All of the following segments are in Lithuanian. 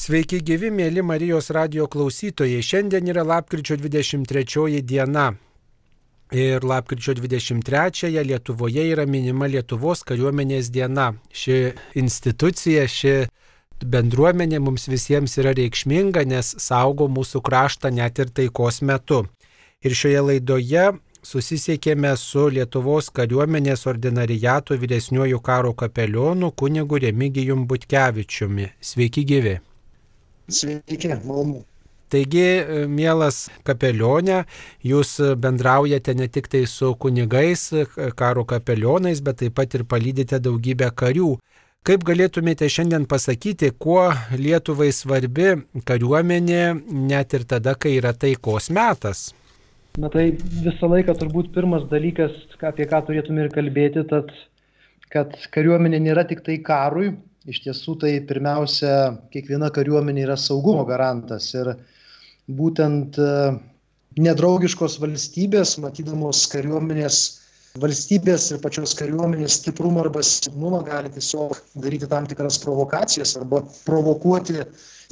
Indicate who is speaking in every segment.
Speaker 1: Sveiki gyvi, mėly Marijos radio klausytojai. Šiandien yra lapkričio 23 diena. Ir lapkričio 23-ąją Lietuvoje yra minima Lietuvos kariuomenės diena. Ši institucija, ši bendruomenė mums visiems yra reikšminga, nes saugo mūsų kraštą net ir taikos metu. Ir šioje laidoje susisiekėme su Lietuvos kariuomenės ordinariato vyresniuoju karo kapelionu kunigu Remigijum Butkevičiumi. Sveiki gyvi.
Speaker 2: Sveiki, malonu.
Speaker 1: Taigi, mielas kapelionė, jūs bendraujate ne tik tai su kunigais, karo kapelionais, bet taip pat ir palydite daugybę karių. Kaip galėtumėte šiandien pasakyti, kuo Lietuvai svarbi kariuomenė net ir tada, kai yra taikos metas?
Speaker 2: Na tai visą laiką turbūt pirmas dalykas, apie ką turėtume ir kalbėti, tad, kad kariuomenė nėra tik tai karui, iš tiesų tai pirmiausia, kiekviena kariuomenė yra saugumo garantas ir būtent e, nedraugiškos valstybės, matydamos kariuomenės valstybės ir pačios kariuomenės stiprumą arba silpnumą gali tiesiog daryti tam tikras provokacijas arba provokuoti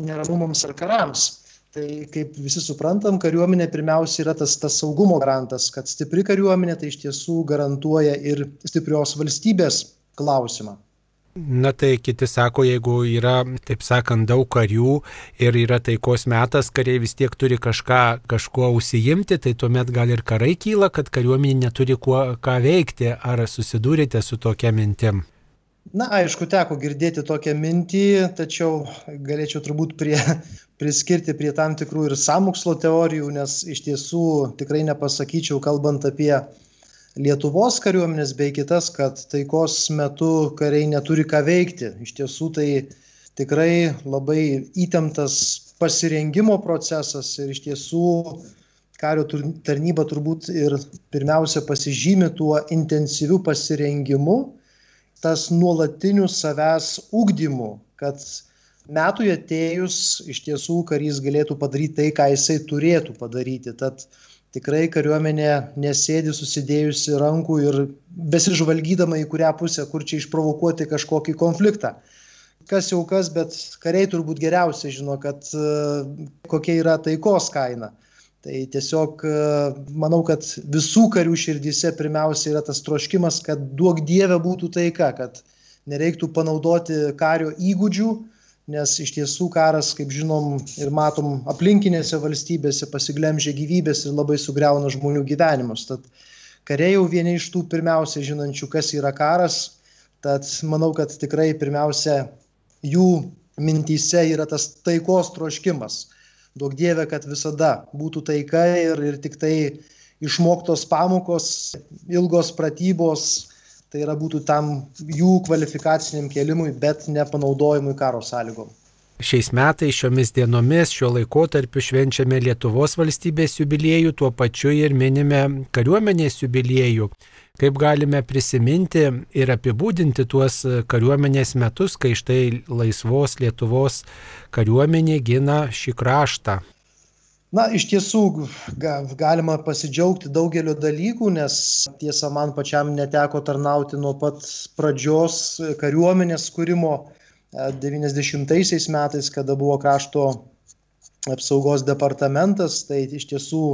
Speaker 2: neramumams ar karams. Tai kaip visi suprantam kariuomenė pirmiausia yra tas tas saugumo garantas. Kad stipri kariuomenė tai iš tiesų garantuoja ir stiprios valstybės klausimą
Speaker 1: Na tai kiti sako, jeigu yra, taip sakant, daug karių ir yra taikos metas, kariai vis tiek turi kažką, kažkuo užsijimti, tai tuomet gal ir karai kyla, kad kariuomenė neturi kuo, ką veikti. Ar susidūrėte su tokia mintim?
Speaker 2: Na, aišku, teko girdėti tokią mintį, tačiau galėčiau turbūt prie, priskirti prie tam tikrų ir samokslo teorijų, nes iš tiesų tikrai nepasakyčiau, kalbant apie Lietuvos kariuomenės bei kitas, kad taikos metu kariai neturi ką veikti. Iš tiesų tai tikrai labai įtemptas pasirengimo procesas ir iš tiesų kario tarnyba turbūt ir pirmiausia pasižymi tuo intensyviu pasirengimu, tas nuolatiniu savęs ugdymu, kad metui atėjus iš tiesų karys galėtų padaryti tai, ką jisai turėtų padaryti. Tad tikrai kariuomenė nesėdi susidėjusi rankų ir besižvalgydama į kurią pusę, kur čia išprovokuoti kažkokį konfliktą. Kas jau kas, bet kariai turbūt geriausiai žino, kad kokia yra taikos kaina. Tai tiesiog manau, kad visų karių širdyse pirmiausia yra tas troškimas, kad duok Dieve būtų taika, kad nereiktų panaudoti kario įgūdžių, nes iš tiesų karas, kaip žinom ir matom, aplinkinėse valstybėse pasiglemžia gyvybės ir labai sugriauna žmonių gyvenimus. Tad kariai jau vieni iš tų pirmiausia žinančių, kas yra karas, tad manau, kad tikrai pirmiausia jų mintyse yra tas taikos troškimas. Daug dievė, kad visada būtų taika ir, ir tik tai išmoktos pamokos, ilgos pratybos, tai yra būtų tam jų kvalifikaciniam kelimui, bet nepanaudojimui karo sąlygom.
Speaker 1: Šiais metais, šiomis dienomis, šiuo laikotarpiu švenčiame Lietuvos valstybės jubiliejų, tuo pačiu ir minime kariuomenės jubiliejų. Kaip galime prisiminti ir apibūdinti tuos kariuomenės metus, kai štai laisvos Lietuvos kariuomenė gina šį kraštą?
Speaker 2: Na, iš tiesų ga, galima pasidžiaugti daugeliu dalykų, nes tiesa man pačiam neteko tarnauti nuo pat pradžios kariuomenės kūrimo 90-aisiais metais, kada buvo krašto apsaugos departamentas, tai iš tiesų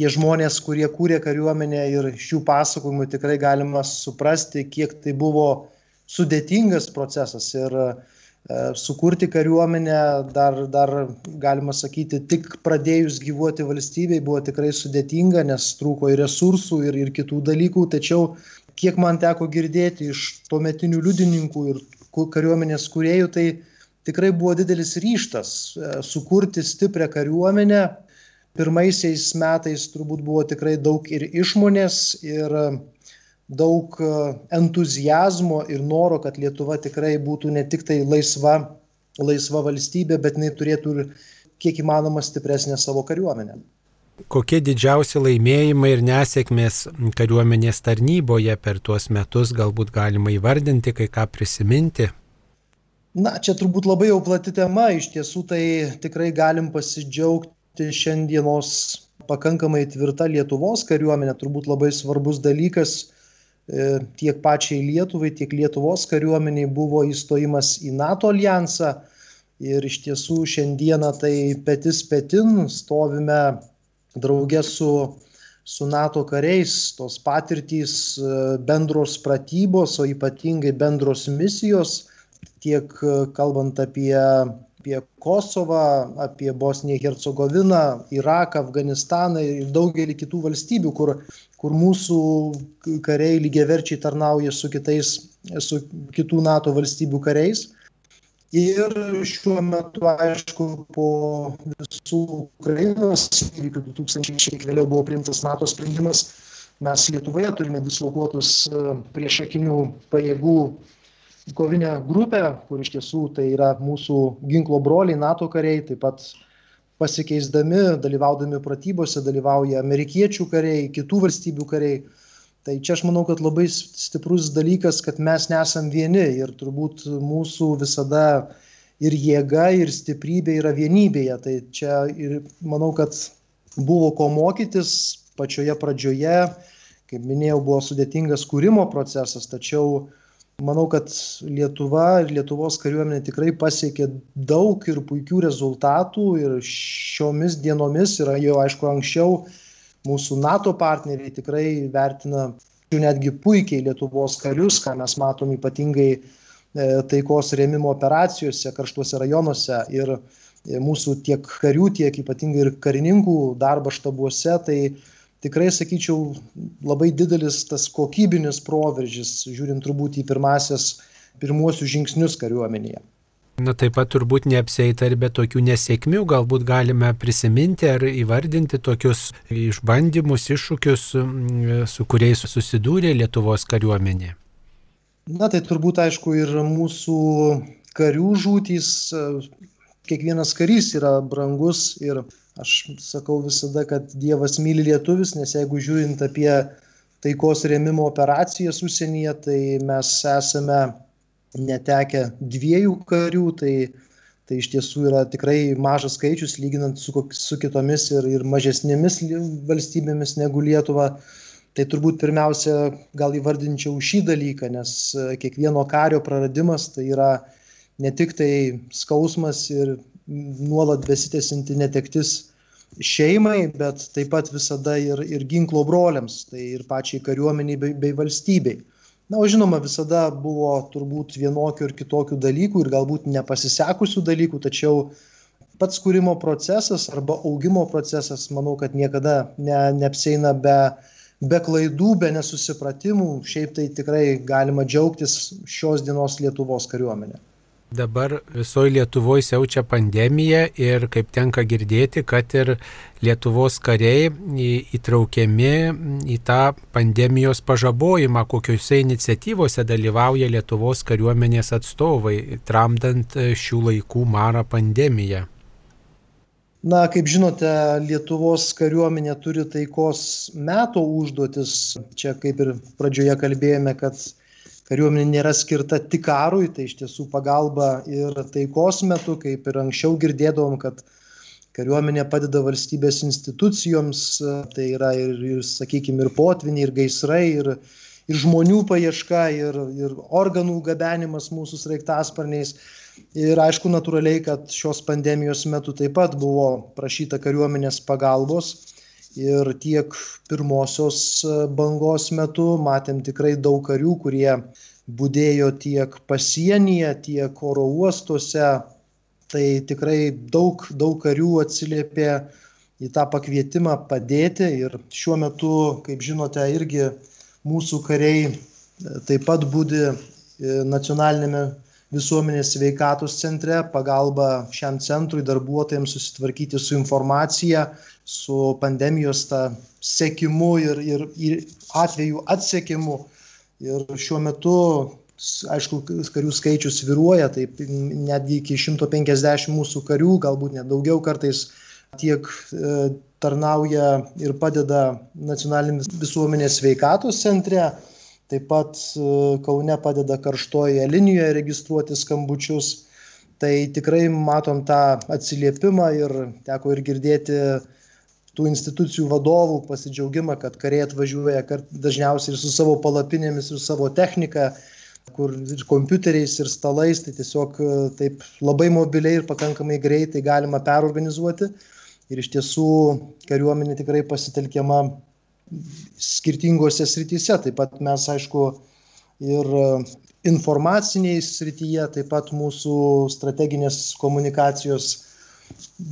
Speaker 2: tie žmonės, kurie kūrė kariuomenę ir šių pasakojimų tikrai galima suprasti, kiek tai buvo sudėtingas procesas. Ir uh, E, sukurti kariuomenę dar, dar, galima sakyti, tik pradėjus gyvuoti valstybei buvo tikrai sudėtinga, nes trūko ir resursų, ir, ir kitų dalykų. Tačiau, kiek man teko girdėti iš tuometinių liudininkų ir kariuomenės kuriejų, tai tikrai buvo didelis ryštas e, sukurti stiprią kariuomenę. Pirmaisiais metais turbūt buvo tikrai daug ir išmonės, ir daug e, entuzijazmo ir noro, kad Lietuva tikrai būtų ne tik tai laisva, laisva valstybė, bet jinai turėtų ir kiek įmanoma stipresnę savo kariuomenę.
Speaker 1: Kokie didžiausi laimėjimai ir nesėkmės kariuomenės tarnyboje per tuos metus galbūt galima įvardinti, kai ką prisiminti?
Speaker 2: Na, čia turbūt labai jau plati tema, iš tiesų tai tikrai galim pasidžiaugti šiandienos pakankamai tvirta Lietuvos kariuomenė, turbūt labai svarbus dalykas tiek pačiai Lietuvai, tiek Lietuvos kariuomeniai buvo įstojimas į NATO alijansą. ir iš tiesų šiandieną tai petis petin stovime draugė su, su NATO kariais, tos patirtys, bendros pratybos, o ypatingai bendros misijos, tiek kalbant apie, apie Kosovą, apie Bosniją Hercegoviną, Iraką, Afganistaną ir daugelį kitų valstybių, kur, kur mūsų kariai lygiaverčiai tarnauja su kitais, su kitų NATO valstybių kariais. Ir šiuo metu aišku po visų ukrainos įvykių du tūkstančiai šiek vėliau buvo priimtas nato sprendimas mes lietuvoje turime dislokuotus e, priešakinių pajėgų kovinę grupę kur iš tiesų tai yra mūsų ginklo broliai nato kariai taip pat pasikeisdami dalyvaudami pratybose dalyvauja amerikiečių kariai kitų valstybių kariai. Tai čia aš manau kad labai stiprus dalykas kad mes nesam vieni ir turbūt mūsų visada ir jėga ir stiprybė yra vienybėje. Tai čia ir manau kad buvo ko mokytis pačioje pradžioje. Kaip minėjau buvo sudėtingas kūrimo procesas tačiau manau kad lietuva ir lietuvos kariuomenė tikrai pasiekė daug ir puikių rezultatų ir šiomis dienomis yra jau aišku anksčiau mūsų nato partneriai tikrai vertina netgi puikiai lietuvos karius ką mes matom ypatingai e, taikos rėmimo operacijose karštuose rajonuose ir e, mūsų tiek karių tiek ypatingai ir karininkų darbas štabuose. Tai tikrai sakyčiau labai didelis tas kokybinis proveržis žiūrint turbūt į pirmąsias pirmuosius žingsnius kariuomenėje.
Speaker 1: Na taip pat turbūt neapseita ir be tokių nesėkmių, galbūt galime prisiminti ar įvardinti tokius išbandymus, iššūkius, su kuriais susidūrė Lietuvos kariuomenė.
Speaker 2: Na tai turbūt aišku ir mūsų karių žūtys, kiekvienas karys yra brangus ir aš sakau visada, kad Dievas myli lietuvis, nes jeigu žiūrint apie taikos rėmimo operacijas užsienyje, tai mes esame netekę dviejų karių, tai, tai iš tiesų yra tikrai mažas skaičius lyginant su, su kitomis ir, ir mažesnėmis valstybėmis negu Lietuva. Tai turbūt pirmiausia gal įvardinčiau šį dalyką, nes kiekvieno kario praradimas tai yra ne tik tai skausmas ir nuolat besitęsinti netektis šeimai, bet taip pat visada ir, ir ginklo broliams, tai ir pačiai kariuomeniai bei, bei valstybei. Na o žinoma visada buvo turbūt vienokių ir kitokių dalykų ir galbūt nepasisekusių dalykų tačiau pats kūrimo procesas arba augimo procesas manau kad niekada ne neapsieina be be klaidų be nesusipratimų. Šiaip tai tikrai galima džiaugtis šios dienos lietuvos kariuomene
Speaker 1: Dabar visoje Lietuvoje siaučia pandemija ir kaip tenka girdėti, kad ir Lietuvos kariai įtraukiami į tą pandemijos pažabojimą, kokiuose iniciatyvose dalyvauja Lietuvos kariuomenės atstovai, tramdant šių laikų marą pandemiją.
Speaker 2: Na, kaip žinote, Lietuvos kariuomenė turi taikos meto užduotis. Čia kaip ir pradžioje kalbėjome, kad kariuomenė nėra skirta tik karui, tai iš tiesų pagalba ir taikos metu, kaip ir anksčiau girdėdavom, kad kariuomenė padeda valstybės institucijoms, tai yra ir, ir sakykime, ir potviniai, ir gaisrai, ir, ir žmonių paieška, ir, ir organų gabenimas mūsų sraigtasparniais. Ir aišku, natūraliai, kad šios pandemijos metu taip pat buvo prašyta kariuomenės pagalbos ir tiek pirmosios e, bangos metu matėm tikrai daug karių, kurie būdėjo tiek pasienyje, tiek oro uostuose. Tai tikrai daug, daug karių atsiliepė į tą pakvietimą padėti ir šiuo metu, kaip žinote, irgi mūsų kariai e, taip pat būdi e, nacionalinėme visuomenės sveikatos centre, pagalba šiam centrui darbuotojams susitvarkyti su informacija, su pandemijos ta sekimu ir, ir, ir atvejų atsekimu. Ir šiuo metu, aišku, karių skaičius viruoja, taip netgi iki 150 mūsų karių, galbūt net daugiau kartais tiek e, tarnauja ir padeda nacionaliniam visuomenės sveikatos centre, taip pat e, Kaune padeda karštojoje linijoje registruoti skambučius. Tai tikrai matom tą atsiliepimą ir teko ir girdėti tų institucijų vadovų pasidžiaugimą, kad kariai atvažiuoja dažniausiai ir su savo palapinėmis, ir savo technika. kur ir kompiuteriais, ir stalais, tai tiesiog e, taip labai mobiliai ir pakankamai greitai galima perorganizuoti. Ir iš tiesų kariuomenė tikrai pasitelkiama skirtingose srityse. Taip pat mes, aišku, ir e, informaciniai srityje, taip pat mūsų strateginės komunikacijos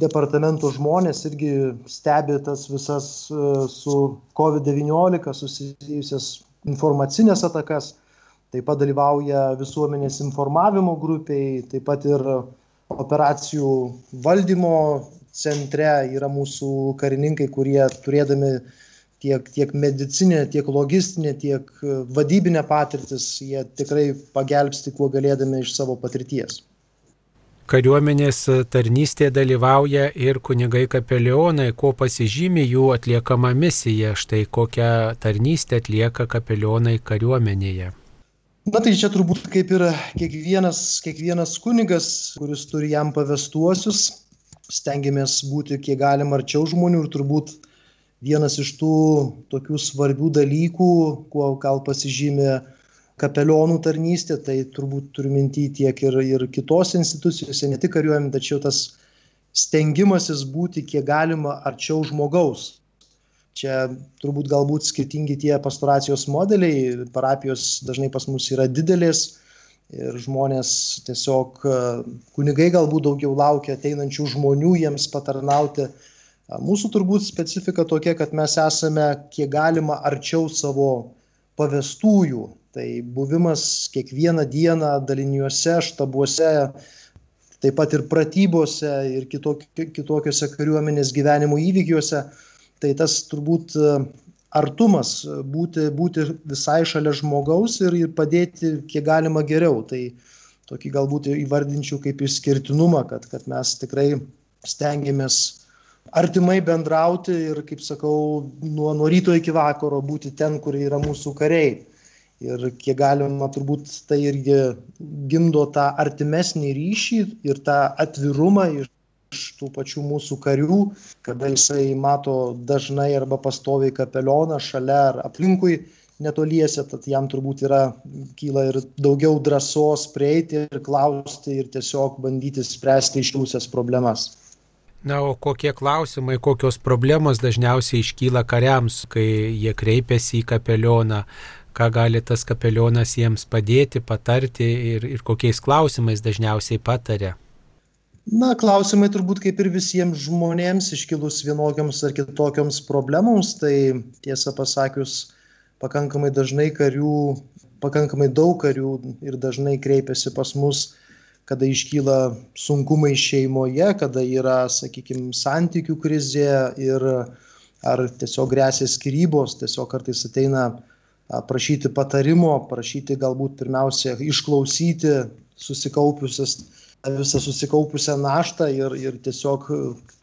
Speaker 2: departamento žmonės irgi stebi tas visas e, su COVID-19 susijusias informacinės atakas taip pat dalyvauja visuomenės informavimo grupiai, taip pat ir operacijų valdymo centre yra mūsų karininkai, kurie turėdami tiek, tiek medicinę, tiek logistinę, tiek vadybinę patirtis, jie tikrai pagelbsti, kuo galėdami iš savo patirties.
Speaker 1: Kariuomenės tarnystėje dalyvauja ir kunigai kapelionai, ko pasižymi jų atliekama misija, štai kokią tarnystę atlieka kapelionai kariuomenėje.
Speaker 2: Na tai čia turbūt kaip ir kiekvienas, kiekvienas kunigas, kuris turi jam pavestuosius, stengiamės būti kiek galima arčiau žmonių ir turbūt vienas iš tų tokių svarbių dalykų, kuo gal pasižymė kapelionų tarnystė, tai turbūt turiu minti tiek ir, ir kitos institucijose, ne tik kariuomenė, tačiau tas stengimasis būti kiek galima arčiau žmogaus, čia turbūt galbūt skirtingi tie pastoracijos modeliai, parapijos dažnai pas mus yra didelės ir žmonės tiesiog kunigai galbūt daugiau laukia ateinančių žmonių jiems patarnauti. Mūsų turbūt specifika tokia, kad mes esame kiek galima arčiau savo pavestųjų. Tai buvimas kiekvieną dieną daliniuose, štabuose, taip pat ir pratybose ir kitokiuose kariuomenės gyvenimo įvykiuose tai tas turbūt e, artumas, būti, būti visai šalia žmogaus ir, ir padėti kiek galima geriau. Tai tokį galbūt įvardinčiau kaip išskirtinumą, kad, kad mes tikrai stengiamės artimai bendrauti ir, kaip sakau, nuo, nuo ryto iki vakaro būti ten, kur yra mūsų kariai. Ir kiek galima turbūt tai irgi gimdo tą artimesnį ryšį ir tą atvirumą iš tų pačių mūsų karių, kada jisai mato dažnai arba pastoviai kapelioną šalia ar aplinkui netoliese, tad jam turbūt yra, kyla ir daugiau drąsos prieiti ir klausti ir tiesiog bandyti spręsti iškilusias problemas.
Speaker 1: Na, o kokie klausimai, kokios problemos dažniausiai iškyla kariams, kai jie kreipiasi į kapelioną, ką gali tas kapelionas jiems padėti, patarti ir, ir kokiais klausimais dažniausiai patarė?
Speaker 2: na klausimai turbūt kaip ir visiems žmonėms iškilus vienokioms ar kitokioms problemoms tai tiesą pasakius pakankamai dažnai karių pakankamai daug karių ir dažnai kreipiasi pas mus kada iškyla sunkumai šeimoje kada yra sakykim santykių krizė ir ar tiesiog grėsia skyrybos tiesiog kartais ateina prašyti patarimo prašyti galbūt pirmiausia išklausyti susikaupusias visą susikaupusią naštą ir, ir tiesiog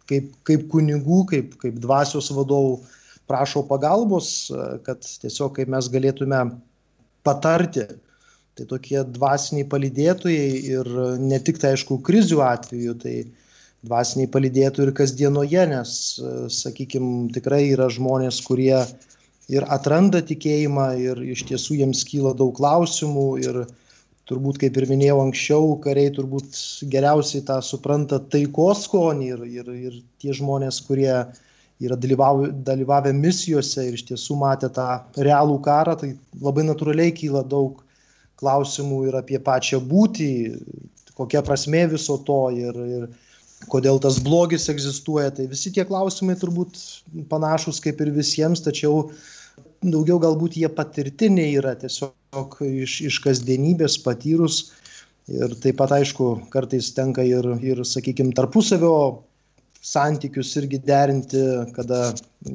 Speaker 2: kaip, kaip kunigų, kaip, kaip dvasios vadovų prašo pagalbos, kad tiesiog kaip mes galėtume patarti. Tai tokie dvasiniai palydėtojai ir ne tik tai aišku krizių atveju, tai dvasiniai palydėtojai ir kasdienoje, nes, sakykime, tikrai yra žmonės, kurie ir atranda tikėjimą ir iš tiesų jiems kyla daug klausimų ir, turbūt kaip ir minėjau anksčiau kariai turbūt geriausiai tą supranta taikos skonį ir, ir, ir tie žmonės, kurie yra dalyvavę, dalyvavę misijose ir iš tiesų matė tą realų karą, tai labai natūraliai kyla daug klausimų ir apie pačią būtį, kokia prasme viso to ir, ir kodėl tas blogis egzistuoja. Tai visi tie klausimai turbūt panašus kaip ir visiems, tačiau daugiau galbūt jie patirtiniai yra tiesiog iš, iš kasdienybės patyrus. Ir taip pat, aišku, kartais tenka ir, ir sakykime, tarpusavio santykius irgi derinti, kada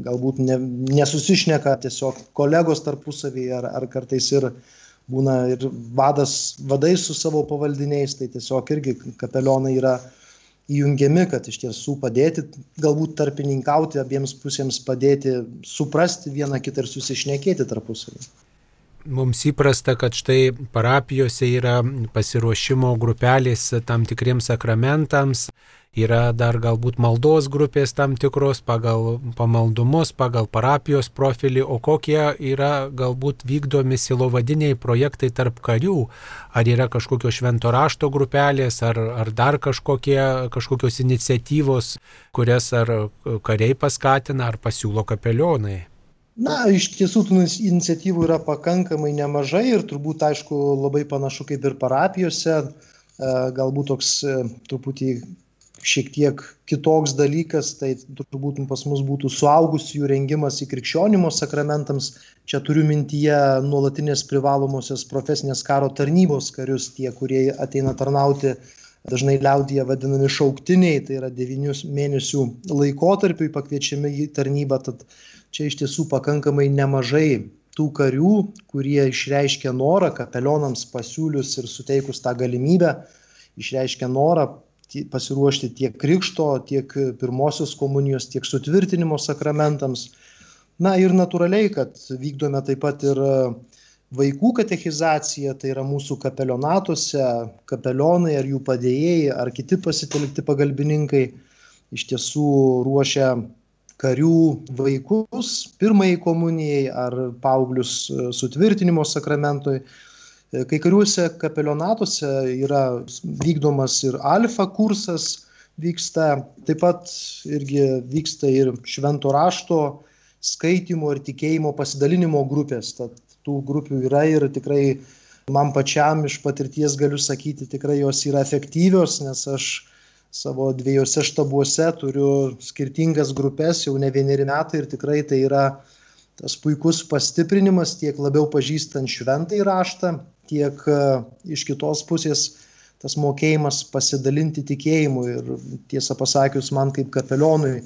Speaker 2: galbūt ne, nesusišneka tiesiog kolegos tarpusavyje ar, ar kartais ir būna ir vadas, vadai su savo pavaldiniais, tai tiesiog irgi kapelionai yra įjungiami, kad iš tiesų padėti, galbūt tarpininkauti abiems pusėms, padėti suprasti vieną kitą ir susišnekėti tarpusavį.
Speaker 1: Mums įprasta, kad štai parapijose yra pasiruošimo grupelės tam tikriems sakramentams yra dar galbūt maldos grupės tam tikros pagal pamaldumus, pagal parapijos profilį, o kokie yra galbūt vykdomi silovadiniai projektai tarp karių, ar yra kažkokios švento rašto grupelės, ar, ar dar kažkokie, kažkokios iniciatyvos, kurias ar kariai paskatina, ar pasiūlo kapelionai.
Speaker 2: Na, iš tiesų tų iniciatyvų yra pakankamai nemažai ir turbūt, aišku, labai panašu kaip ir parapijose, galbūt toks e, truputį šiek tiek kitoks dalykas, tai turbūt pas mus būtų suaugusiųjų rengimas į krikščionimo sakramentams. Čia turiu mintyje nuolatinės privalomosios profesinės karo tarnybos karius, tie, kurie ateina tarnauti dažnai liaudyje vadinami šauktiniai, tai yra devynių mėnesių laikotarpiui pakviečiami į tarnybą. Tad čia iš tiesų pakankamai nemažai tų karių, kurie išreiškia norą kapelionams pasiūlius ir suteikus tą galimybę, išreiškia norą pasiruošti tiek krikšto, tiek pirmosios komunijos, tiek sutvirtinimo sakramentams. Na ir natūraliai, kad vykdome taip pat ir vaikų katechizacija, tai yra mūsų kapelionatuose, kapelionai ar jų padėjėjai, ar kiti pasitelkti pagalbininkai iš tiesų ruošia karių vaikus pirmai komunijai ar paauglius e, sutvirtinimo sakramentui. E, kai kuriuose kapelionatuose yra vykdomas ir alfa kursas, vyksta taip pat irgi vyksta ir švento rašto skaitimo ir tikėjimo pasidalinimo grupės. Tad tų grupių yra ir tikrai man pačiam iš patirties galiu sakyti, tikrai jos yra efektyvios, nes aš savo dviejose štabuose turiu skirtingas grupės jau ne vieneri metai ir tikrai tai yra tas puikus pastiprinimas tiek labiau pažįstant šventai raštą, tiek e, iš kitos pusės tas mokėjimas pasidalinti tikėjimu ir tiesą pasakius man kaip kapelionui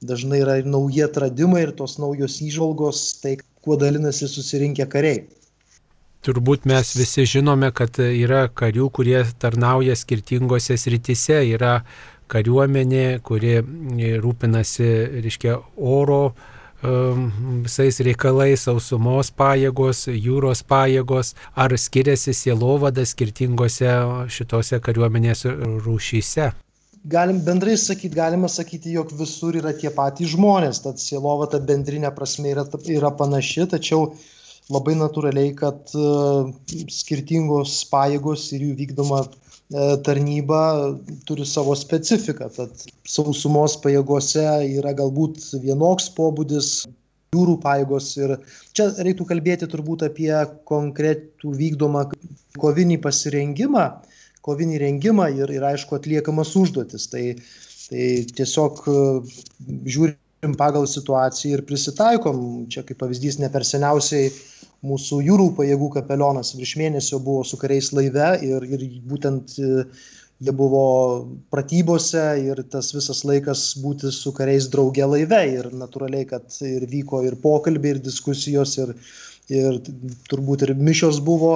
Speaker 2: dažnai yra ir nauji atradimai ir tos naujos įžvalgos, tai kuo dalinasi susirinkę kariai.
Speaker 1: Turbūt mes visi žinome, kad yra karių, kurie tarnauja skirtingose sritise. Yra kariuomenė, kuri rūpinasi, reiškia, oro visais reikalais, sausumos pajėgos, jūros pajėgos, ar skiriasi sielovada skirtingose šitose kariuomenės rūšyse.
Speaker 2: Galim bendrai sakyti, galima sakyti, jog visur yra tie patys žmonės, tad sielovada bendrinė prasme yra, yra panaši, tačiau uh, labai natūraliai, kad e, skirtingos pajėgos ir jų vykdoma e, tarnyba turi savo specifiką. Tad sausumos pajėgose yra galbūt vienoks pobūdis, jūrų pajėgos ir čia reiktų kalbėti turbūt apie konkretų vykdomą kovinį pasirengimą, kovinį rengimą ir, ir aišku atliekamas užduotis. Tai, tai tiesiog e, žiūrim pagal situaciją ir prisitaikom. Čia kaip pavyzdys ne per seniausiai mūsų jūrų pajėgų kapelionas virš mėnesio buvo su kariais laive ir, ir būtent e, jie buvo pratybose ir tas visas laikas būti su kariais drauge laive. Ir natūraliai, kad ir vyko ir pokalbiai, ir diskusijos, ir, ir turbūt ir mišios buvo,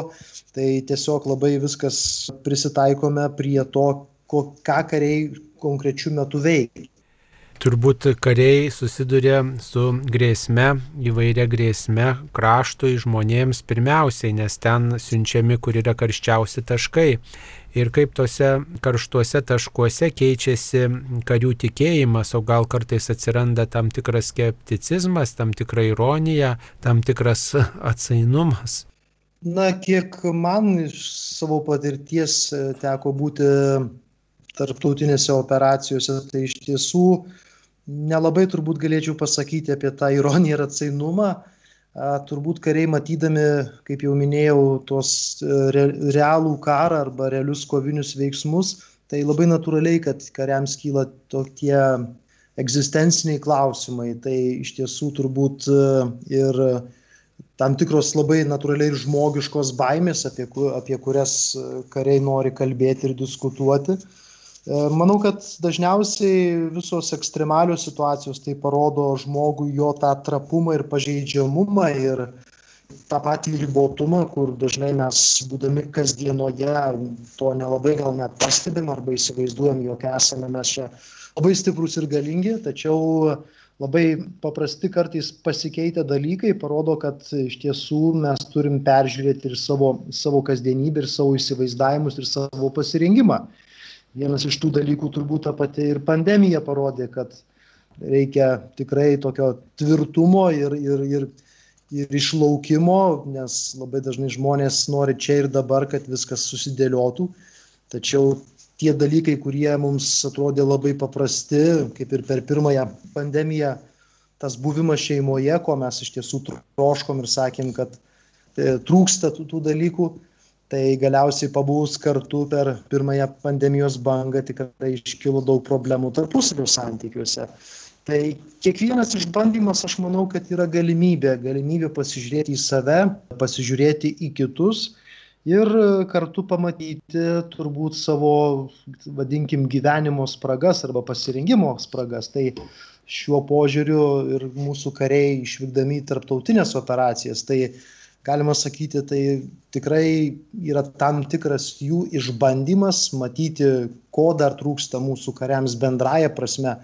Speaker 2: tai tiesiog labai viskas prisitaikome prie to, ką kariai konkrečių metų veikia
Speaker 1: turbūt kariai susiduria su grėsme, įvairia grėsme kraštui žmonėms pirmiausiai, nes ten siunčiami, kur yra karščiausi taškai. Ir kaip tose karštuose taškuose keičiasi karių tikėjimas, o gal kartais atsiranda tam tikras skepticizmas, tam tikra ironija, tam tikras atsainumas.
Speaker 2: Na, kiek man iš savo patirties teko būti tarptautinėse operacijose, tai iš tiesų uh, nelabai turbūt galėčiau pasakyti apie tą ironiją ir atsainumą. Turbūt kariai matydami, kaip jau minėjau, tuos e, re, realų karą arba realius kovinius veiksmus, tai labai natūraliai, kad kariams kyla tokie egzistenciniai klausimai. Tai iš tiesų turbūt e, ir tam tikros labai natūraliai ir žmogiškos baimės, apie, apie kurias e, kariai nori kalbėti ir diskutuoti. E, manau, kad dažniausiai visos ekstremalios situacijos tai parodo žmogui jo tą trapumą ir pažeidžiamumą ir tą patį ribotumą, kur dažnai mes, būdami kasdienoje, to nelabai gal net pastebim arba įsivaizduojam, jog esame mes čia labai stiprus ir galingi, tačiau labai paprasti kartais pasikeitę dalykai parodo, kad iš tiesų mes turim peržiūrėti ir savo, savo kasdienybę, ir savo įsivaizdavimus, ir savo pasirinkimą. Vienas iš tų dalykų turbūt ta pati ir pandemija parodė, kad reikia tikrai tokio tvirtumo ir, ir, ir, ir išlaukimo, nes labai dažnai žmonės nori čia ir dabar, kad viskas susidėliotų. Tačiau tie dalykai, kurie mums atrodė labai paprasti, kaip ir per pirmąją pandemiją, tas buvimas šeimoje, ko mes iš tiesų troškom ir sakėm, kad e, trūksta tų, tų dalykų, tai galiausiai pabūs kartu per pirmąją pandemijos bangą tikrai iškilo daug problemų tarpusavio santykiuose. Tai kiekvienas išbandymas, aš manau, kad yra galimybė, galimybė pasižiūrėti į save, pasižiūrėti į kitus ir kartu pamatyti turbūt savo, vadinkim, gyvenimo spragas arba pasirinkimo spragas. Tai šiuo požiūriu ir mūsų kariai išvykdami tarptautinės operacijas. Tai galima sakyti, tai tikrai yra tam tikras jų išbandymas matyti, ko dar trūksta mūsų kariams bendraja prasme,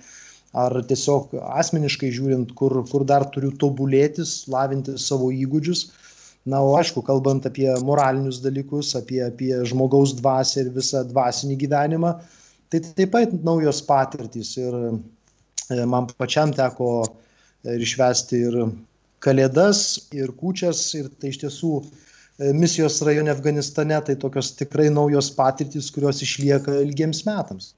Speaker 2: ar tiesiog asmeniškai žiūrint, kur, kur dar turiu tobulėtis, lavinti savo įgūdžius. Na, o aišku, kalbant apie moralinius dalykus, apie, apie žmogaus dvasę ir visą dvasinį gyvenimą, tai taip pat naujos patirtys. Ir E, man pačiam teko ir išvesti ir kalėdas, ir kučias, ir tai iš tiesų e, misijos rajone Afganistane, tai tokios tikrai naujos patirtis, kurios išlieka ilgiems metams.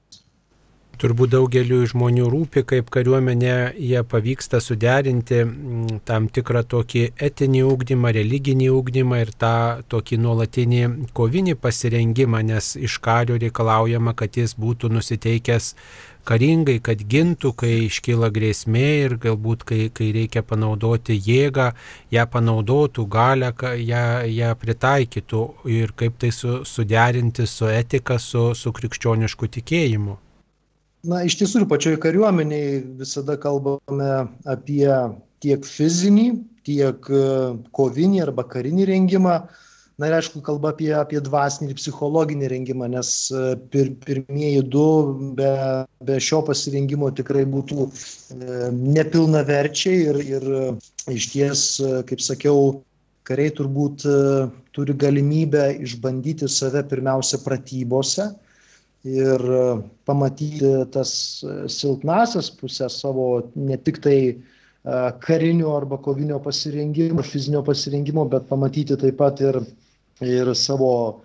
Speaker 1: Turbūt daugeliu žmonių rūpi, kaip kariuomenė jie pavyksta suderinti mm, tam tikrą tokį etinį ūkdymą, religinį ūkdymą ir tą tokį nuolatinį kovinį pasirengimą, nes iš kario reikalaujama, kad jis būtų nusiteikęs karingai, kad gintų, kai iškyla grėsmė ir galbūt kai, kai reikia panaudoti jėgą, ją panaudotų, galę, ją, ją pritaikytų ir kaip tai su, suderinti su etika, su, su krikščionišku tikėjimu.
Speaker 2: Na, iš tiesų ir pačioj kariuomeniai visada kalbame apie tiek fizinį, tiek e, kovinį arba karinį rengimą. Na ir aišku, kalba apie, apie dvasinį ir psichologinį rengimą, nes e, pir, pirmieji du be, be šio pasirengimo tikrai būtų e, nepilnaverčiai ir, ir iš ties, kaip sakiau, kariai turbūt turi galimybę išbandyti save pirmiausia pratybose ir e, pamatyti tas e, silpnasias pusės savo ne tik tai e, karinio arba kovinio pasirengimo, fizinio pasirengimo, bet pamatyti taip pat ir, ir savo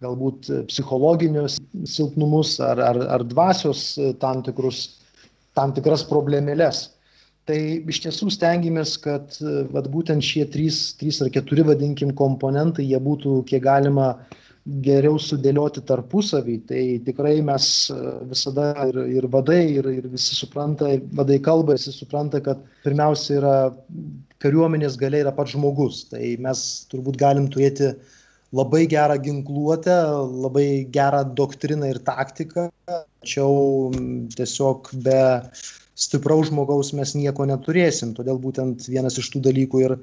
Speaker 2: galbūt psichologinius silpnumus ar, ar, ar dvasios tam, tikrus, tam tikras problemėlės. Tai iš tiesų stengiamės, kad vat, būtent šie trys, trys ar keturi, vadinkim, komponentai, jie būtų kiek galima uh, geriau sudėlioti tarpusavį, tai tikrai mes e, visada ir, ir vadai, ir, ir visi supranta, vadai kalba, visi supranta, kad pirmiausia yra kariuomenės galia yra pats žmogus. Tai mes turbūt galim turėti labai gerą ginkluotę, labai gerą doktriną ir taktiką, tačiau tiesiog be stipraus žmogaus mes nieko neturėsim. Todėl būtent vienas iš tų dalykų ir,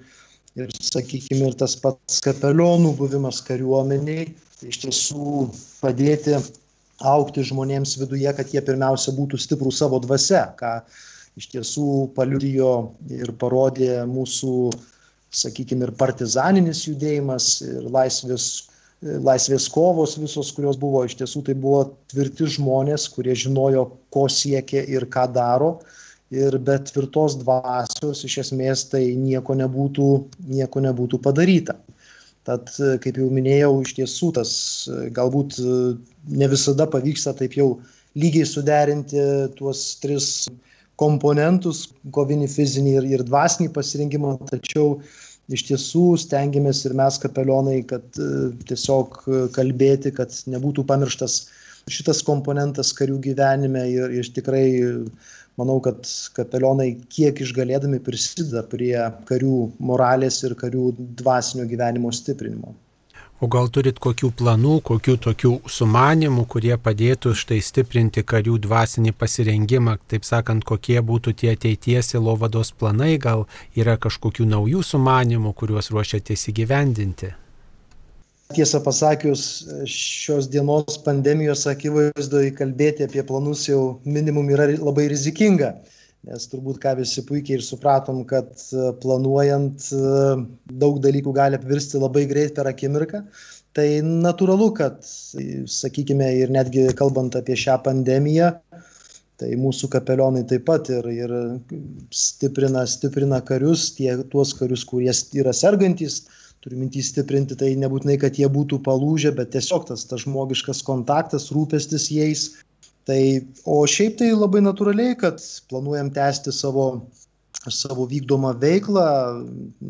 Speaker 2: ir sakykime, ir tas pats kapelionų buvimas kariuomeniai tai iš tiesų padėti aukti žmonėms viduje, kad jie pirmiausia būtų stiprų savo dvasia, ką iš tiesų paliudijo ir parodė mūsų, sakykime, ir partizaninis judėjimas, ir laisvės, laisvės kovos visos, kurios buvo, iš tiesų tai buvo tvirti žmonės, kurie žinojo, ko siekia ir ką daro. Ir be tvirtos dvasios iš esmės tai nieko nebūtų, nieko nebūtų padaryta. Tad, kaip jau minėjau, iš tiesų tas galbūt ne visada pavyksta taip jau lygiai suderinti tuos tris komponentus - kovinį, fizinį ir, ir dvasinį pasirinkimą, tačiau iš tiesų stengiamės ir mes kapelionai, kad tiesiog kalbėti, kad nebūtų pamirštas šitas komponentas karių gyvenime ir, ir tikrai manau, kad kapelionai kiek išgalėdami prisideda prie karių moralės ir karių dvasinio gyvenimo stiprinimo.
Speaker 1: O gal turit kokių planų, kokių tokių sumanimų, kurie padėtų štai stiprinti karių dvasinį pasirengimą, taip sakant, kokie būtų tie ateities įlovados planai, gal yra kažkokių naujų sumanimų, kuriuos ruošiatės įgyvendinti?
Speaker 2: Tiesą pasakius, šios dienos pandemijos akivaizdoje kalbėti apie planus jau minimum yra labai rizikinga, nes turbūt ką visi puikiai ir supratom, kad e, planuojant e, daug dalykų gali apvirsti labai greit per akimirką. Tai natūralu, kad, sakykime, ir netgi kalbant apie šią pandemiją, tai mūsų kapelionai taip pat ir, ir stiprina, stiprina karius, tie, tuos karius, kurie yra sergantis, turiu mintį stiprinti, tai nebūtinai, kad jie būtų palūžę, bet tiesiog tas, tas žmogiškas kontaktas, rūpestis jais. Tai, o šiaip tai labai natūraliai, kad planuojam tęsti savo, savo vykdomą veiklą,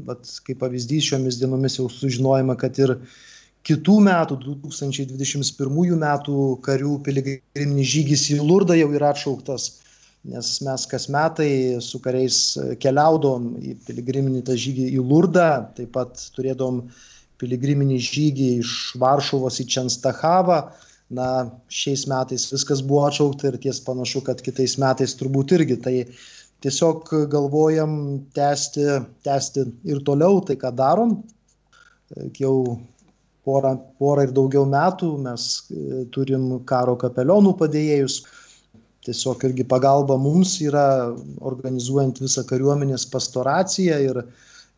Speaker 2: bet kaip pavyzdys šiomis dienomis jau sužinojama, kad ir kitų metų, 2021 metų karių piligriminis žygis į Lurdą jau yra atšauktas, nes mes kas metai su kariais keliaudom į piligriminį tą žygį į Lurdą, taip pat turėdom piligriminį žygį iš Varšuvos į Čenstahavą. Na, šiais metais viskas buvo atšaukta ir ties panašu, kad kitais metais turbūt irgi. Tai tiesiog galvojam tęsti, tęsti ir toliau tai, ką darom. Jau porą, porą ir daugiau metų mes e, turim karo kapelionų padėjėjus. Tiesiog irgi pagalba mums yra organizuojant visą kariuomenės pastoraciją ir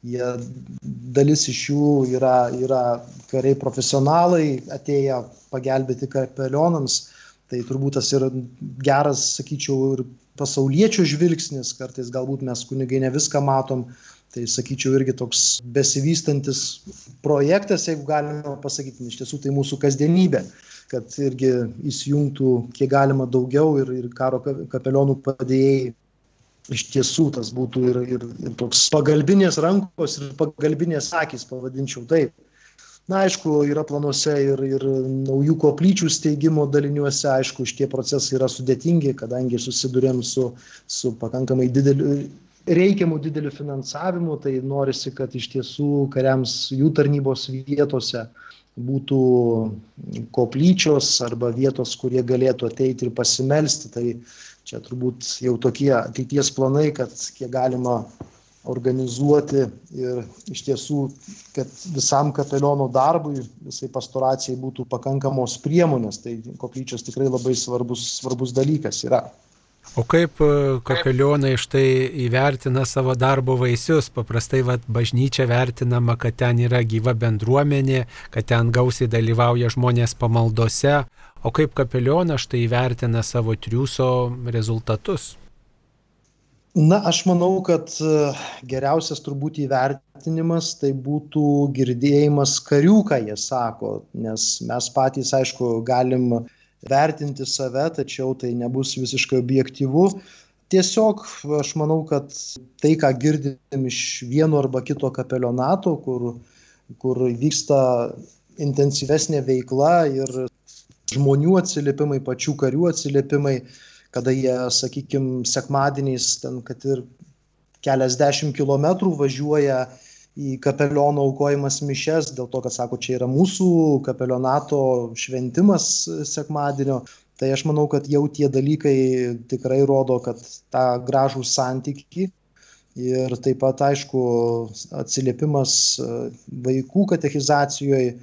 Speaker 2: jie, dalis iš jų yra, yra kariai profesionalai, atėję pagelbėti kapelionams. Tai turbūt tas yra geras, sakyčiau, ir pasauliečių žvilgsnis, kartais galbūt mes kunigai ne viską matom, tai sakyčiau irgi toks besivystantis projektas, jeigu galima pasakyti, iš tiesų tai mūsų kasdienybė, kad irgi įsijungtų kiek galima daugiau ir, ir karo kapelionų padėjėjai. Iš tiesų tas būtų ir, ir, ir toks pagalbinės rankos ir pagalbinės akis, pavadinčiau taip. Na, aišku, yra planuose ir, ir naujų koplyčių steigimo daliniuose, aišku, šitie procesai yra sudėtingi, kadangi susidurėm su, su pakankamai dideliu reikiamų dideliu finansavimu, tai norisi, kad iš tiesų kariams jų tarnybos vietose būtų koplyčios arba vietos, kurie galėtų ateiti ir pasimelsti. Tai čia turbūt jau tokie ateities planai, kad kiek galima organizuoti ir iš tiesų, kad visam kapeliono darbui, visai pastoracijai būtų pakankamos priemonės. Tai koplyčios tikrai labai svarbus, svarbus dalykas yra.
Speaker 1: O kaip e, kapelionai štai įvertina savo darbo vaisius? Paprastai vat, bažnyčia vertinama, kad ten yra gyva bendruomenė, kad ten gausiai dalyvauja žmonės pamaldose. O kaip kapelionas štai įvertina savo triuso rezultatus?
Speaker 2: Na, aš manau, kad e, geriausias turbūt įvertinimas tai būtų girdėjimas karių, ką jie sako, nes mes patys, aišku, galim vertinti save, tačiau tai nebus visiškai objektyvu. Tiesiog aš manau, kad tai, ką girdim iš vieno arba kito kapelionato, kur, kur vyksta intensyvesnė veikla ir žmonių atsiliepimai, pačių karių atsiliepimai, kada jie, sakykime, sekmadieniais ten, kad ir keliasdešimt kilometrų važiuoja į kapeliono aukojimas mišes, dėl to, kad sako, čia yra mūsų kapelionato šventimas sekmadienio. Tai aš manau, kad jau tie dalykai tikrai rodo, kad tą gražų santyki ir taip pat, aišku, atsiliepimas vaikų katechizacijoje,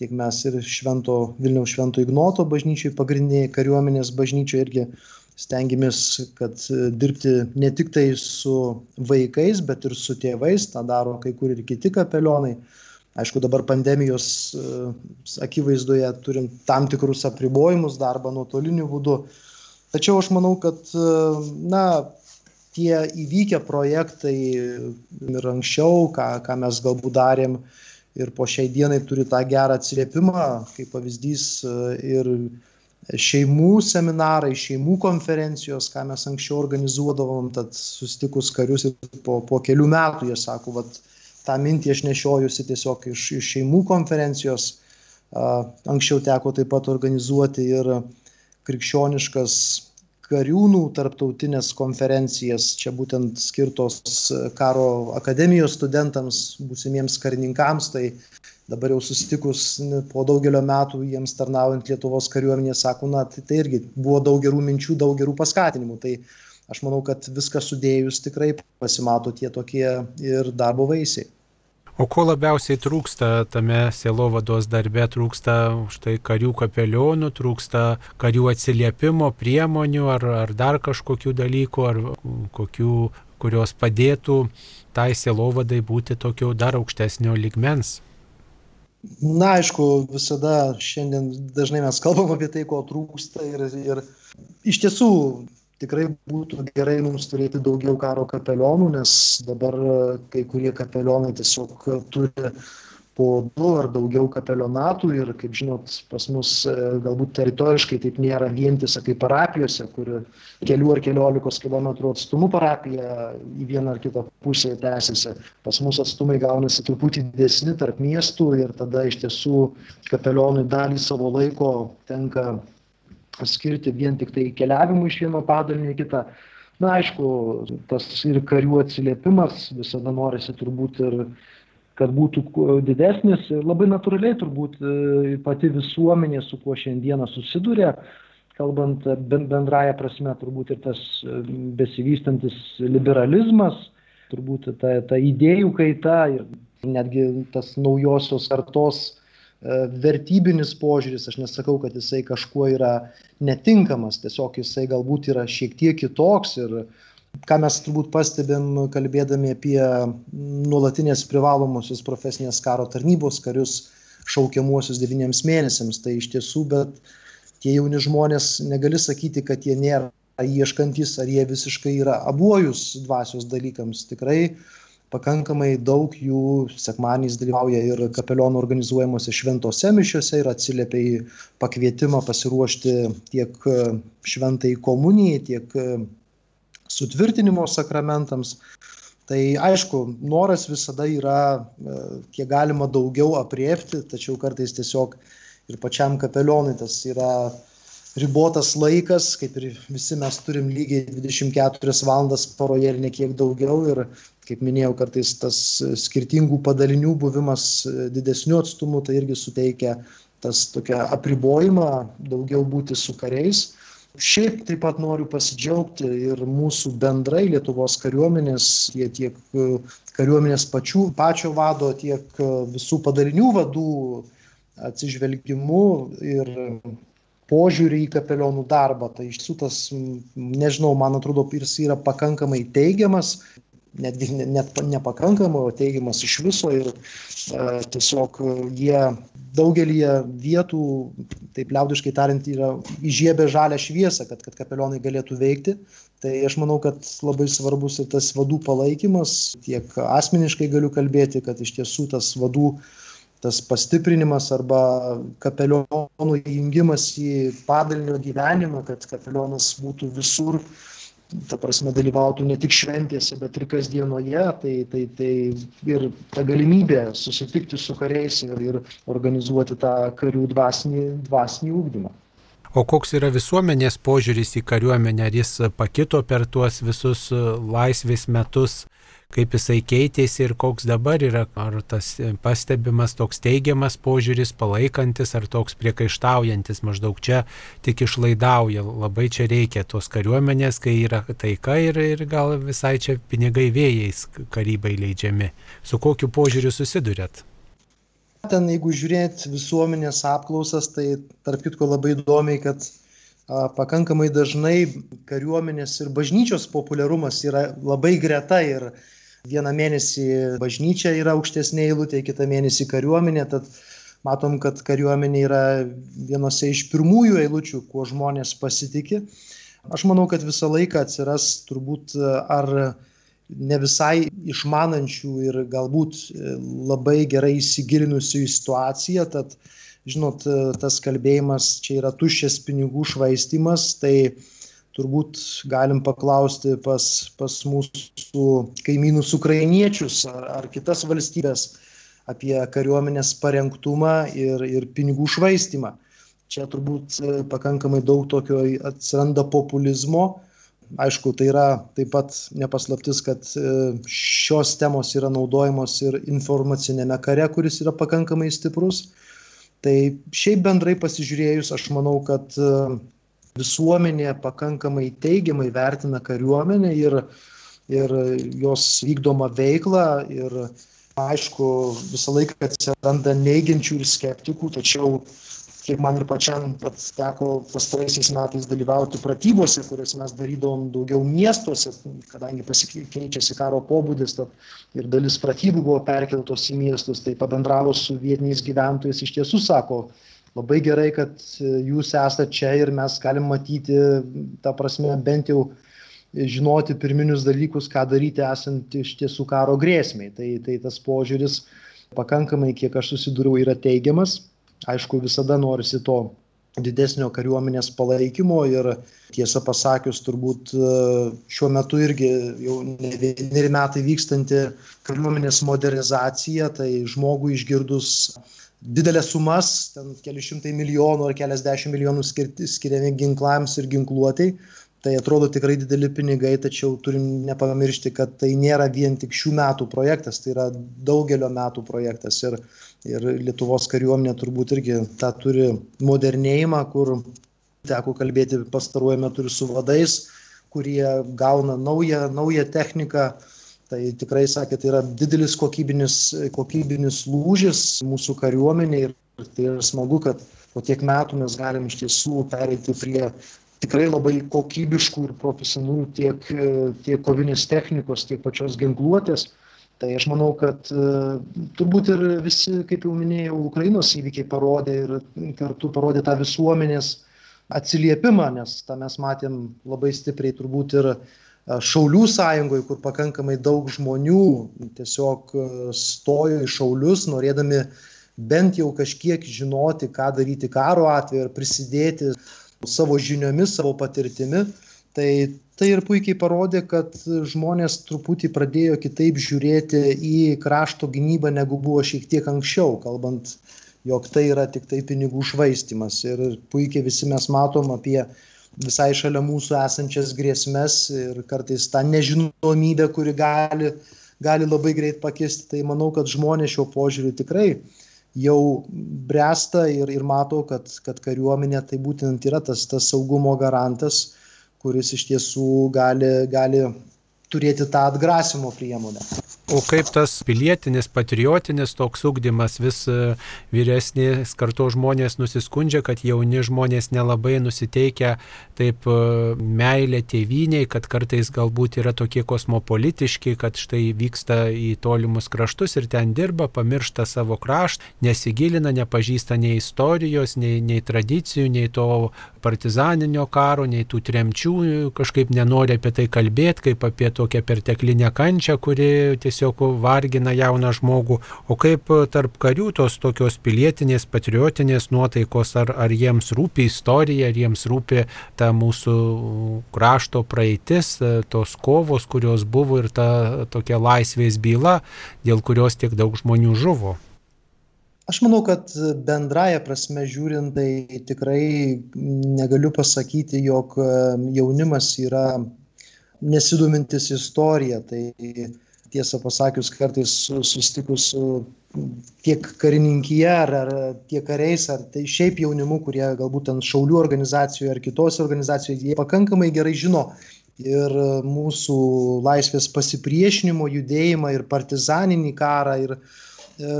Speaker 2: tiek mes ir švento Vilniaus švento Ignoto bažnyčiai, pagrindiniai kariuomenės bažnyčiai irgi stengiamės, kad e, dirbti ne tik tai su vaikais, bet ir su tėvais, tą daro kai kur ir kiti kapelionai. Aišku, dabar pandemijos e, akivaizdoje turim tam tikrus apribojimus darbą nuotoliniu būdu. Tačiau aš manau, kad e, na, tie įvykę projektai ir anksčiau, ką, ką mes galbūt darėm ir po šiai dienai turi tą gerą atsiliepimą, kaip pavyzdys ir šeimų seminarai, šeimų konferencijos, ką mes anksčiau organizuodavom, tad sustikus karius ir po, po kelių metų jie sako, vat, tą mintį aš nešiojusi tiesiog iš, iš šeimų konferencijos. Anksčiau teko taip pat organizuoti ir krikščioniškas kariūnų tarptautinės konferencijas, čia būtent skirtos karo akademijos studentams, būsimiems karininkams, tai dabar jau susitikus po daugelio metų jiems tarnaujant Lietuvos kariuomenėje, sako, na, tai, tai irgi buvo daug gerų minčių, daug gerų paskatinimų. Tai aš manau, kad viską sudėjus tikrai pasimato tie tokie ir darbo vaisiai.
Speaker 1: O ko labiausiai trūksta tame sielovados darbe, trūksta štai karių kapelionų, trūksta karių atsiliepimo priemonių ar, ar dar kažkokių dalykų, ar kokių, kurios padėtų tai sielovadai būti tokio dar aukštesnio ligmens.
Speaker 2: Na, aišku, visada šiandien dažnai mes kalbam apie tai, ko trūksta ir, ir iš tiesų tikrai būtų gerai mums turėti daugiau karo kapelionų, nes dabar kai kurie kapelionai tiesiog turi po du ar daugiau kapelionatų ir, kaip žinot, pas mus e, galbūt teritoriškai taip nėra vientisa kaip parapijose, kur kelių ar keliolikos kilometrų atstumu parapija į vieną ar kitą pusę tęsiasi. Pas mus atstumai gaunasi truputį didesni tarp miestų ir tada iš tiesų kapelionui dalį savo laiko tenka skirti vien tik tai keliavimui iš vieno padalinio į kitą. Na, aišku, tas ir karių atsiliepimas visada norisi turbūt ir kad būtų didesnis ir labai natūraliai turbūt e, pati visuomenė, su kuo šiandieną susiduria, kalbant bendraja prasme, turbūt ir tas e, besivystantis liberalizmas, turbūt ta, ta idėjų kaita ir netgi tas naujosios kartos vertybinis požiūris, aš nesakau, kad jisai kažkuo yra netinkamas, tiesiog jisai galbūt yra šiek tiek kitoks ir ką mes turbūt pastebim kalbėdami apie nuolatinės privalomosios profesinės karo tarnybos karius šaukiamuosius devyniems mėnesiams. Tai iš tiesų, bet tie jauni žmonės negali sakyti, kad jie nėra ieškantis, ar jie visiškai yra abuojus dvasios dalykams. Tikrai pakankamai daug jų sekmaniais dalyvauja ir kapelionų organizuojamuose šventose mišiuose ir atsiliepia į pakvietimą pasiruošti tiek šventai komunijai, tiek sutvirtinimo sakramentams. Tai aišku, noras visada yra, e, kiek galima daugiau apriepti, tačiau kartais tiesiog ir pačiam kapelionui tas yra ribotas laikas, kaip ir visi mes turim lygiai 24 valandas paroje ir nekiek daugiau. Ir kaip minėjau, kartais tas skirtingų padalinių buvimas didesniu atstumu, tai irgi suteikia tas tokia apribojimą daugiau būti su kariais. Šiaip taip pat noriu pasidžiaugti ir mūsų bendrai Lietuvos kariuomenės, tiek, tiek e, kariuomenės pačių, pačio vado, tiek e, visų padalinių vadų atsižvelgimu ir požiūrį į kapelionų darbą. Tai iš tiesų tas, nežinau, man atrodo, jis yra pakankamai teigiamas, netgi net nepakankamai, o teigiamas iš viso ir e, tiesiog jie daugelį vietų, taip liaudiškai tariant, yra įžiebę žalę šviesą, kad, kad kapelionai galėtų veikti. Tai aš manau, kad labai svarbus ir tas vadų palaikymas, tiek asmeniškai galiu kalbėti, kad iš tiesų tas vadų tas pastiprinimas arba kapelionų įjungimas į padalinio gyvenimą, kad kapelionas būtų visur ta prasme dalyvautų ne tik šventėse, bet ir kasdienoje, tai, tai, tai ir ta galimybė susitikti su kariais ir, ir organizuoti tą karių dvasinį, dvasinį ūkdymą.
Speaker 1: O koks yra visuomenės požiūris į kariuomenę, ar jis pakito per tuos visus laisvės metus, kaip jisai keitėsi ir koks dabar yra, ar tas pastebimas toks teigiamas požiūris, palaikantis, ar toks priekaištaujantis, maždaug čia tik išlaidauja, labai čia reikia tos kariuomenės, kai yra taika ir, ir gal visai čia pinigai vėjais karybai leidžiami. Su kokiu požiūriu susidurėt?
Speaker 2: Ten, jeigu žiūrėt visuomenės apklausas, tai tarp kitko labai įdomiai, kad pakankamai dažnai kariuomenės ir bažnyčios populiarumas yra labai greta ir vieną mėnesį bažnyčia yra aukštesnė eilutė, kitą mėnesį kariuomenė, tad matom, kad kariuomenė yra vienose iš pirmųjų eilučių, kuo žmonės pasitikė. Aš manau, kad visą laiką atsiras turbūt ar ne visai išmanančių ir galbūt labai gerai įsigilinusių į situaciją, tad, žinot, tas kalbėjimas čia yra tuščias pinigų švaistimas, tai turbūt galim paklausti pas, pas mūsų kaimynus ukrainiečius ar, ar kitas valstybės apie kariuomenės parengtumą ir, ir pinigų švaistimą. Čia turbūt e, pakankamai daug tokio atsiranda populizmo. Aišku, tai yra taip pat nepaslaptis, kad e, šios temos yra naudojamos ir informacinėme kare, kuris yra pakankamai stiprus. Tai šiaip bendrai pasižiūrėjus, aš manau, kad e, visuomenė pakankamai teigiamai vertina kariuomenę ir, ir jos vykdomą veiklą. Ir aišku, visą laiką atsiranda neigiančių ir skeptikų, tačiau kiek man ir pačiam teko pastaraisiais metais dalyvauti pratybose, kurias mes darydavom daugiau miestuose, kadangi pasikeičiasi karo pobūdis ir dalis pratybų buvo perkeltos į miestus, tai pabendravo su vietiniais gyventojais iš tiesų sako, labai gerai, kad jūs esate čia ir mes galim matyti, ta prasme, bent jau žinoti pirminius dalykus, ką daryti esant iš tiesų karo grėsmiai. Tai, tai tas požiūris pakankamai, kiek aš susidūriau, yra teigiamas aišku visada norisi to didesnio kariuomenės palaikymo ir tiesą pasakius turbūt e, šiuo metu irgi jau ne vieneri metai vykstanti kariuomenės modernizacija, tai žmogui išgirdus didelės sumas, ten keli šimtai milijonų ar keliasdešimt milijonų skirti, skiriami ginklams ir ginkluotėjai, tai atrodo tikrai dideli pinigai, tačiau turim nepamiršti, kad tai nėra vien tik šių metų projektas, tai yra daugelio metų projektas. Ir ir Lietuvos kariuomenė turbūt irgi tą turi modernėjimą, kur teko kalbėti pastaruoju metu ir su vadais, kurie gauna naują, naują techniką. Tai tikrai, sakė, tai yra didelis kokybinis, kokybinis lūžis mūsų kariuomenė ir tai yra smagu, kad po tiek metų mes galim iš tiesų pereiti prie tikrai labai kokybiškų ir profesionalių tiek, tiek kovinės technikos, tiek pačios ginkluotės. Tai aš manau kad e, turbūt ir visi kaip jau minėjau ukrainos įvykiai parodė ir kartu parodė tą visuomenės atsiliepimą nes tą mes matėm labai stipriai turbūt ir šaulių sąjungoj kur pakankamai daug žmonių tiesiog e, stojo į šaulius norėdami bent jau kažkiek žinoti ką daryti karo atveju ir prisidėti savo žiniomis savo patirtimi. Tai tai ir puikiai parodė kad žmonės truputį pradėjo kitaip žiūrėti į krašto gynybą negu buvo šiek tiek anksčiau kalbant jog tai yra tiktai pinigų švaistymas. Ir puikiai visi mes matom apie visai šalia mūsų esančias grėsmes ir kartais tą nežinomybę kuri gali gali labai greit pakisti tai manau kad žmonės šiuo požiūriu tikrai jau bręsta ir ir mato kad kad kariuomenė tai būtent yra tas tas saugumo garantas kuris iš tiesų gali, gali turėti tą atgrasimo priemonę.
Speaker 1: O kaip tas pilietinis, patriotinis toks ugdymas vis e, vyresnės karto žmonės nusiskundžia, kad jauni žmonės nelabai nusiteikia taip e, meilė tėviniai, kad kartais galbūt yra tokie kosmopolitiški, kad štai vyksta į tolimus kraštus ir ten dirba, pamiršta savo kraštą, nesigilina, nepažįsta nei istorijos, nei, nei tradicijų, nei to partizaninio karo, nei tų tremčių, kažkaip nenori apie tai kalbėti, kaip apie tokią perteklinę kančią, kuri tiesiog tiesiog vargina jauną žmogų, o kaip tarp karių tos tokios pilietinės, patriotinės nuotaikos, ar, ar jiems rūpi istorija, ar jiems rūpi ta mūsų krašto praeitis, tos kovos, kurios buvo ir ta tokia laisvės byla, dėl kurios tiek daug žmonių žuvo.
Speaker 2: Aš manau, kad bendraja prasme žiūrint, tai tikrai negaliu pasakyti, jog jaunimas yra nesidomintis istorija. Tai tiesą pasakius kartais susitikus su tiek karininkyje ar, ar tiek kariais, ar tai šiaip jaunimu, kurie galbūt ten šaulių organizacijoje ar kitose organizacijoje, jie pakankamai gerai žino ir mūsų laisvės pasipriešinimo judėjimą ir partizaninį karą. Ir, e,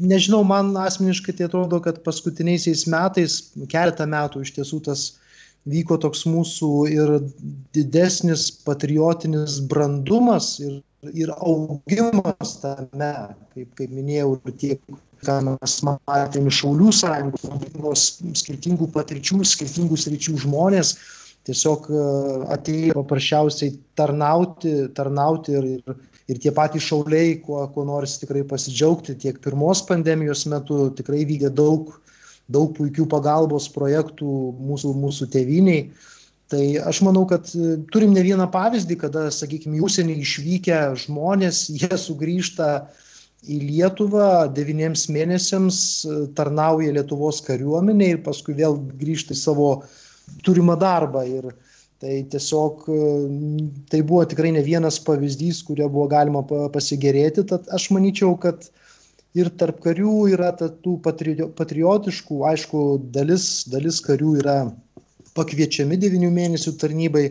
Speaker 2: nežinau, man asmeniškai tai atrodo, kad paskutiniaisiais metais, keletą metų iš tiesų tas vyko toks mūsų ir didesnis patriotinis brandumas ir ir augimas tame, kaip, kaip minėjau, ir tiek, ką mes matėme Šaulių sąjungos, skirtingų patirčių, skirtingų sričių žmonės tiesiog e, atėjo paprasčiausiai tarnauti, tarnauti ir, ir, ir tie patys šauliai, kuo, kuo nors tikrai pasidžiaugti, tiek pirmos pandemijos metu tikrai vykė daug, daug puikių pagalbos projektų mūsų, mūsų tėviniai. Tai aš manau kad e, turim ne vieną pavyzdį kada sakykim į užsienį išvykę žmonės jie sugrįžta į lietuvą devyniems mėnesiams e, tarnauja lietuvos kariuomenėj ir paskui vėl grįžta į savo turimą darbą. Ir tai tiesiog e, tai buvo tikrai ne vienas pavyzdys kuriuo buvo galima pasigėrėti tad aš manyčiau kad ir tarp karių yra tų patriotiškų aišku dalis dalis karių yra pakviečiami devynių mėnesių tarnybai,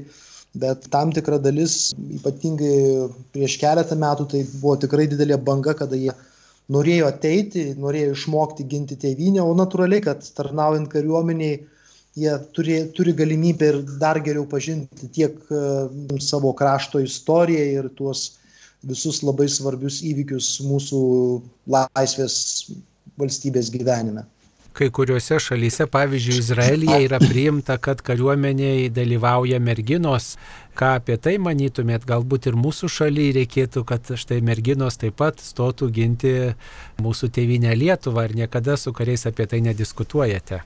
Speaker 2: bet tam tikra dalis, ypatingai prieš keletą metų, tai buvo tikrai didelė banga, kada jie norėjo ateiti, norėjo išmokti ginti tėvynę, o natūraliai, kad tarnaujant kariuomeniai jie turi, turi galimybę ir dar geriau pažinti tiek uh, savo krašto istoriją ir tuos visus labai svarbius įvykius mūsų laisvės valstybės gyvenime.
Speaker 1: Kai kuriuose šalyse, pavyzdžiui, Izraelyje yra priimta, kad kariuomenėje dalyvauja merginos. Ką apie tai manytumėt? Galbūt ir mūsų šalyje reikėtų, kad štai merginos taip pat stotų ginti mūsų tėvynę Lietuvą. Ar niekada su kariais apie tai nediskutuojate?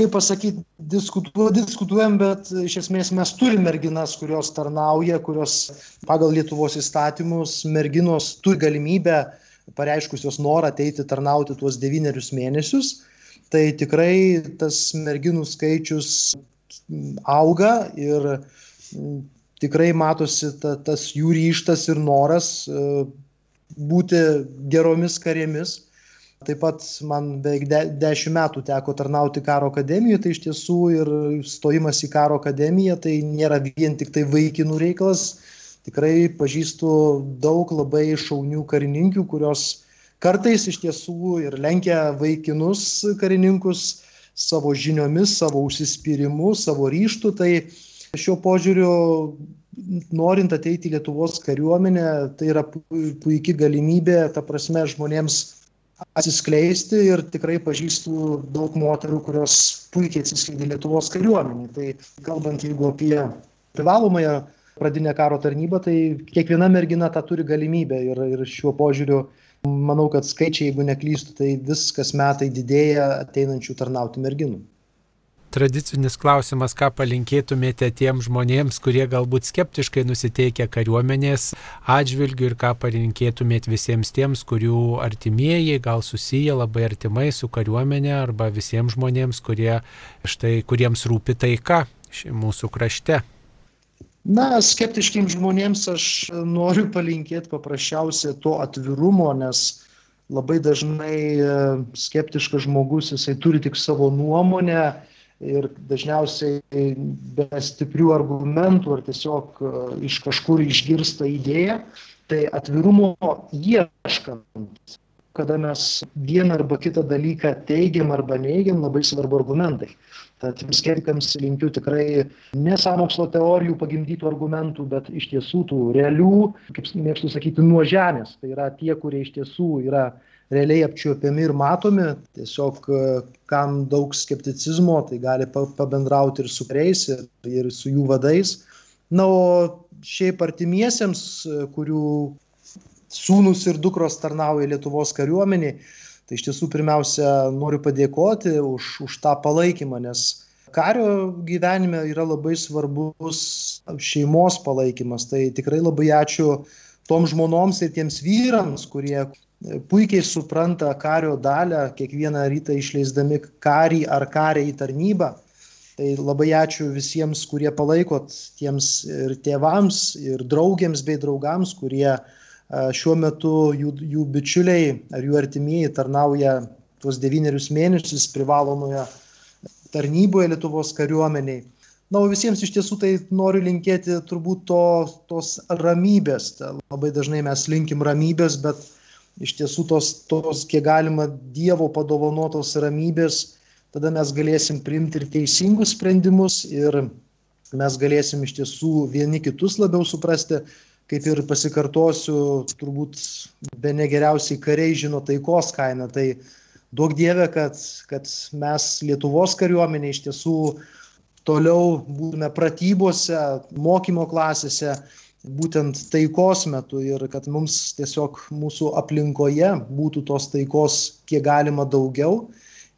Speaker 2: Kaip pasakyti, diskutuo, diskutuojam, bet iš esmės mes turime merginas, kurios tarnauja, kurios pagal Lietuvos įstatymus merginos turi galimybę pareiškusios norą ateiti tarnauti tuos devynerius mėnesius, tai tikrai tas merginų skaičius auga ir tikrai matosi ta, tas jų ryštas ir noras e, būti geromis karėmis. Taip pat man beveik de, dešimt metų teko tarnauti karo akademijoje, tai iš tiesų ir stojimas į karo akademiją tai nėra vien tik tai vaikinų reikalas, tikrai pažįstu daug labai šaunių karininkių, kurios kartais iš tiesų ir lenkia vaikinus karininkus savo žiniomis, savo užsispyrimu, savo ryštu. Tai šiuo požiūriu, norint ateiti į Lietuvos kariuomenę, tai yra puikia galimybė, ta prasme, žmonėms atsiskleisti ir tikrai pažįstu daug moterų, kurios puikiai atsiskleidė Lietuvos kariuomenį. Tai kalbant jeigu apie privalomąją pradinę karo tarnybą, tai kiekviena mergina tą turi galimybę ir, ir šiuo požiūriu manau, kad skaičiai, jeigu neklystu, tai vis kas metai didėja ateinančių tarnauti merginų.
Speaker 1: Tradicinis klausimas, ką palinkėtumėte tiem žmonėms, kurie galbūt skeptiškai nusiteikia kariuomenės atžvilgių ir ką palinkėtumėte visiems tiems, kurių artimieji gal susiję labai artimai su kariuomenė arba visiems žmonėms, kurie, štai, kuriems rūpi taika mūsų krašte.
Speaker 2: Na, skeptiškiams žmonėms aš noriu palinkėti paprasčiausiai to atvirumo, nes labai dažnai e, skeptiškas žmogus, jisai turi tik savo nuomonę ir dažniausiai be stiprių argumentų ar tiesiog e, iš kažkur išgirsta idėją, tai atvirumo ieškant, kada mes vieną arba kitą dalyką teigiam arba neigiam, labai svarbu argumentai. Tad skeptikams linkiu tikrai ne samokslo teorijų pagimdytų argumentų, bet iš tiesų tų realių, kaip mėgstu sakyti, nuo žemės. Tai yra tie, kurie iš tiesų yra realiai apčiuopiami ir matomi. Tiesiog kam daug skepticizmo, tai gali pabendrauti ir su kariais, ir, ir su jų vadais. Na, o šiaip artimiesiems, kurių sūnus ir dukros tarnauja Lietuvos kariuomeniai, Tai iš tiesų pirmiausia noriu padėkoti už, už tą palaikymą, nes kario gyvenime yra labai svarbus šeimos palaikymas. Tai tikrai labai ačiū tom žmonoms ir tiems vyrams, kurie puikiai supranta kario dalę, kiekvieną rytą išleisdami karį ar karį į tarnybą. Tai labai ačiū visiems, kurie palaikot tiems ir tėvams, ir draugiams bei draugams, kurie šiuo metu jų, jų bičiuliai ar jų artimieji tarnauja tuos devynerius mėnesius privalomoje tarnyboje Lietuvos kariuomeniai. Na, o visiems iš tiesų tai noriu linkėti turbūt to, tos ramybės. Ta, labai dažnai mes linkim ramybės, bet iš tiesų tos, tos kiek galima Dievo padovanotos ramybės, tada mes galėsim priimti ir teisingus sprendimus ir mes galėsim iš tiesų vieni kitus labiau suprasti, kaip ir pasikartosiu, turbūt be negeriausiai kariai žino taikos kainą. Tai duok Dieve, kad, kad mes Lietuvos kariuomenė iš tiesų toliau būtume pratybose, mokymo klasėse, būtent taikos metu ir kad mums tiesiog mūsų aplinkoje būtų tos taikos kiek galima daugiau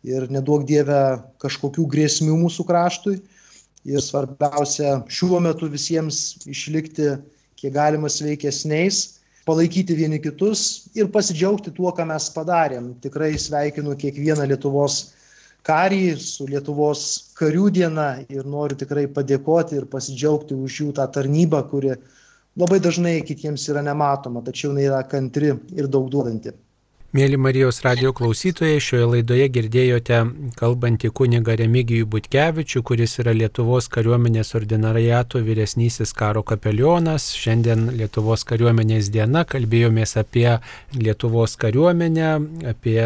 Speaker 2: ir neduok Dieve kažkokių grėsmių mūsų kraštui. Ir svarbiausia šiuo metu visiems išlikti kiek galima sveikesniais, palaikyti vieni kitus ir pasidžiaugti tuo, ką mes padarėm. Tikrai sveikinu kiekvieną Lietuvos karį su Lietuvos karių diena ir noriu tikrai padėkoti ir pasidžiaugti už jų tą tarnybą, kuri labai dažnai kitiems yra nematoma, tačiau jinai yra kantri ir daug duodanti.
Speaker 1: Mėly Marijos radio klausytojai, šioje laidoje girdėjote kalbantį kunigą Remigijų Butkevičių, kuris yra Lietuvos kariuomenės ordinariato vyresnysis karo kapelionas. Šiandien Lietuvos kariuomenės diena kalbėjomės apie Lietuvos kariuomenę, apie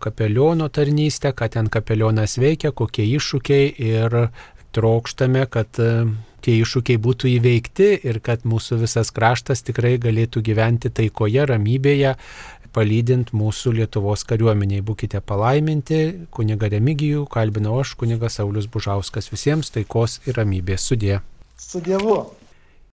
Speaker 1: kapeliono tarnystę, ką ten kapelionas veikia, kokie iššūkiai ir trokštame, kad tie iššūkiai būtų įveikti ir kad mūsų visas kraštas tikrai galėtų gyventi taikoje, ramybėje, palydint mūsų Lietuvos kariuomeniai. Būkite palaiminti, kuniga Remigijų, kalbinau aš, kunigas Saulis Bužauskas. Visiems taikos ir ramybės sudė.
Speaker 2: Su Dievu.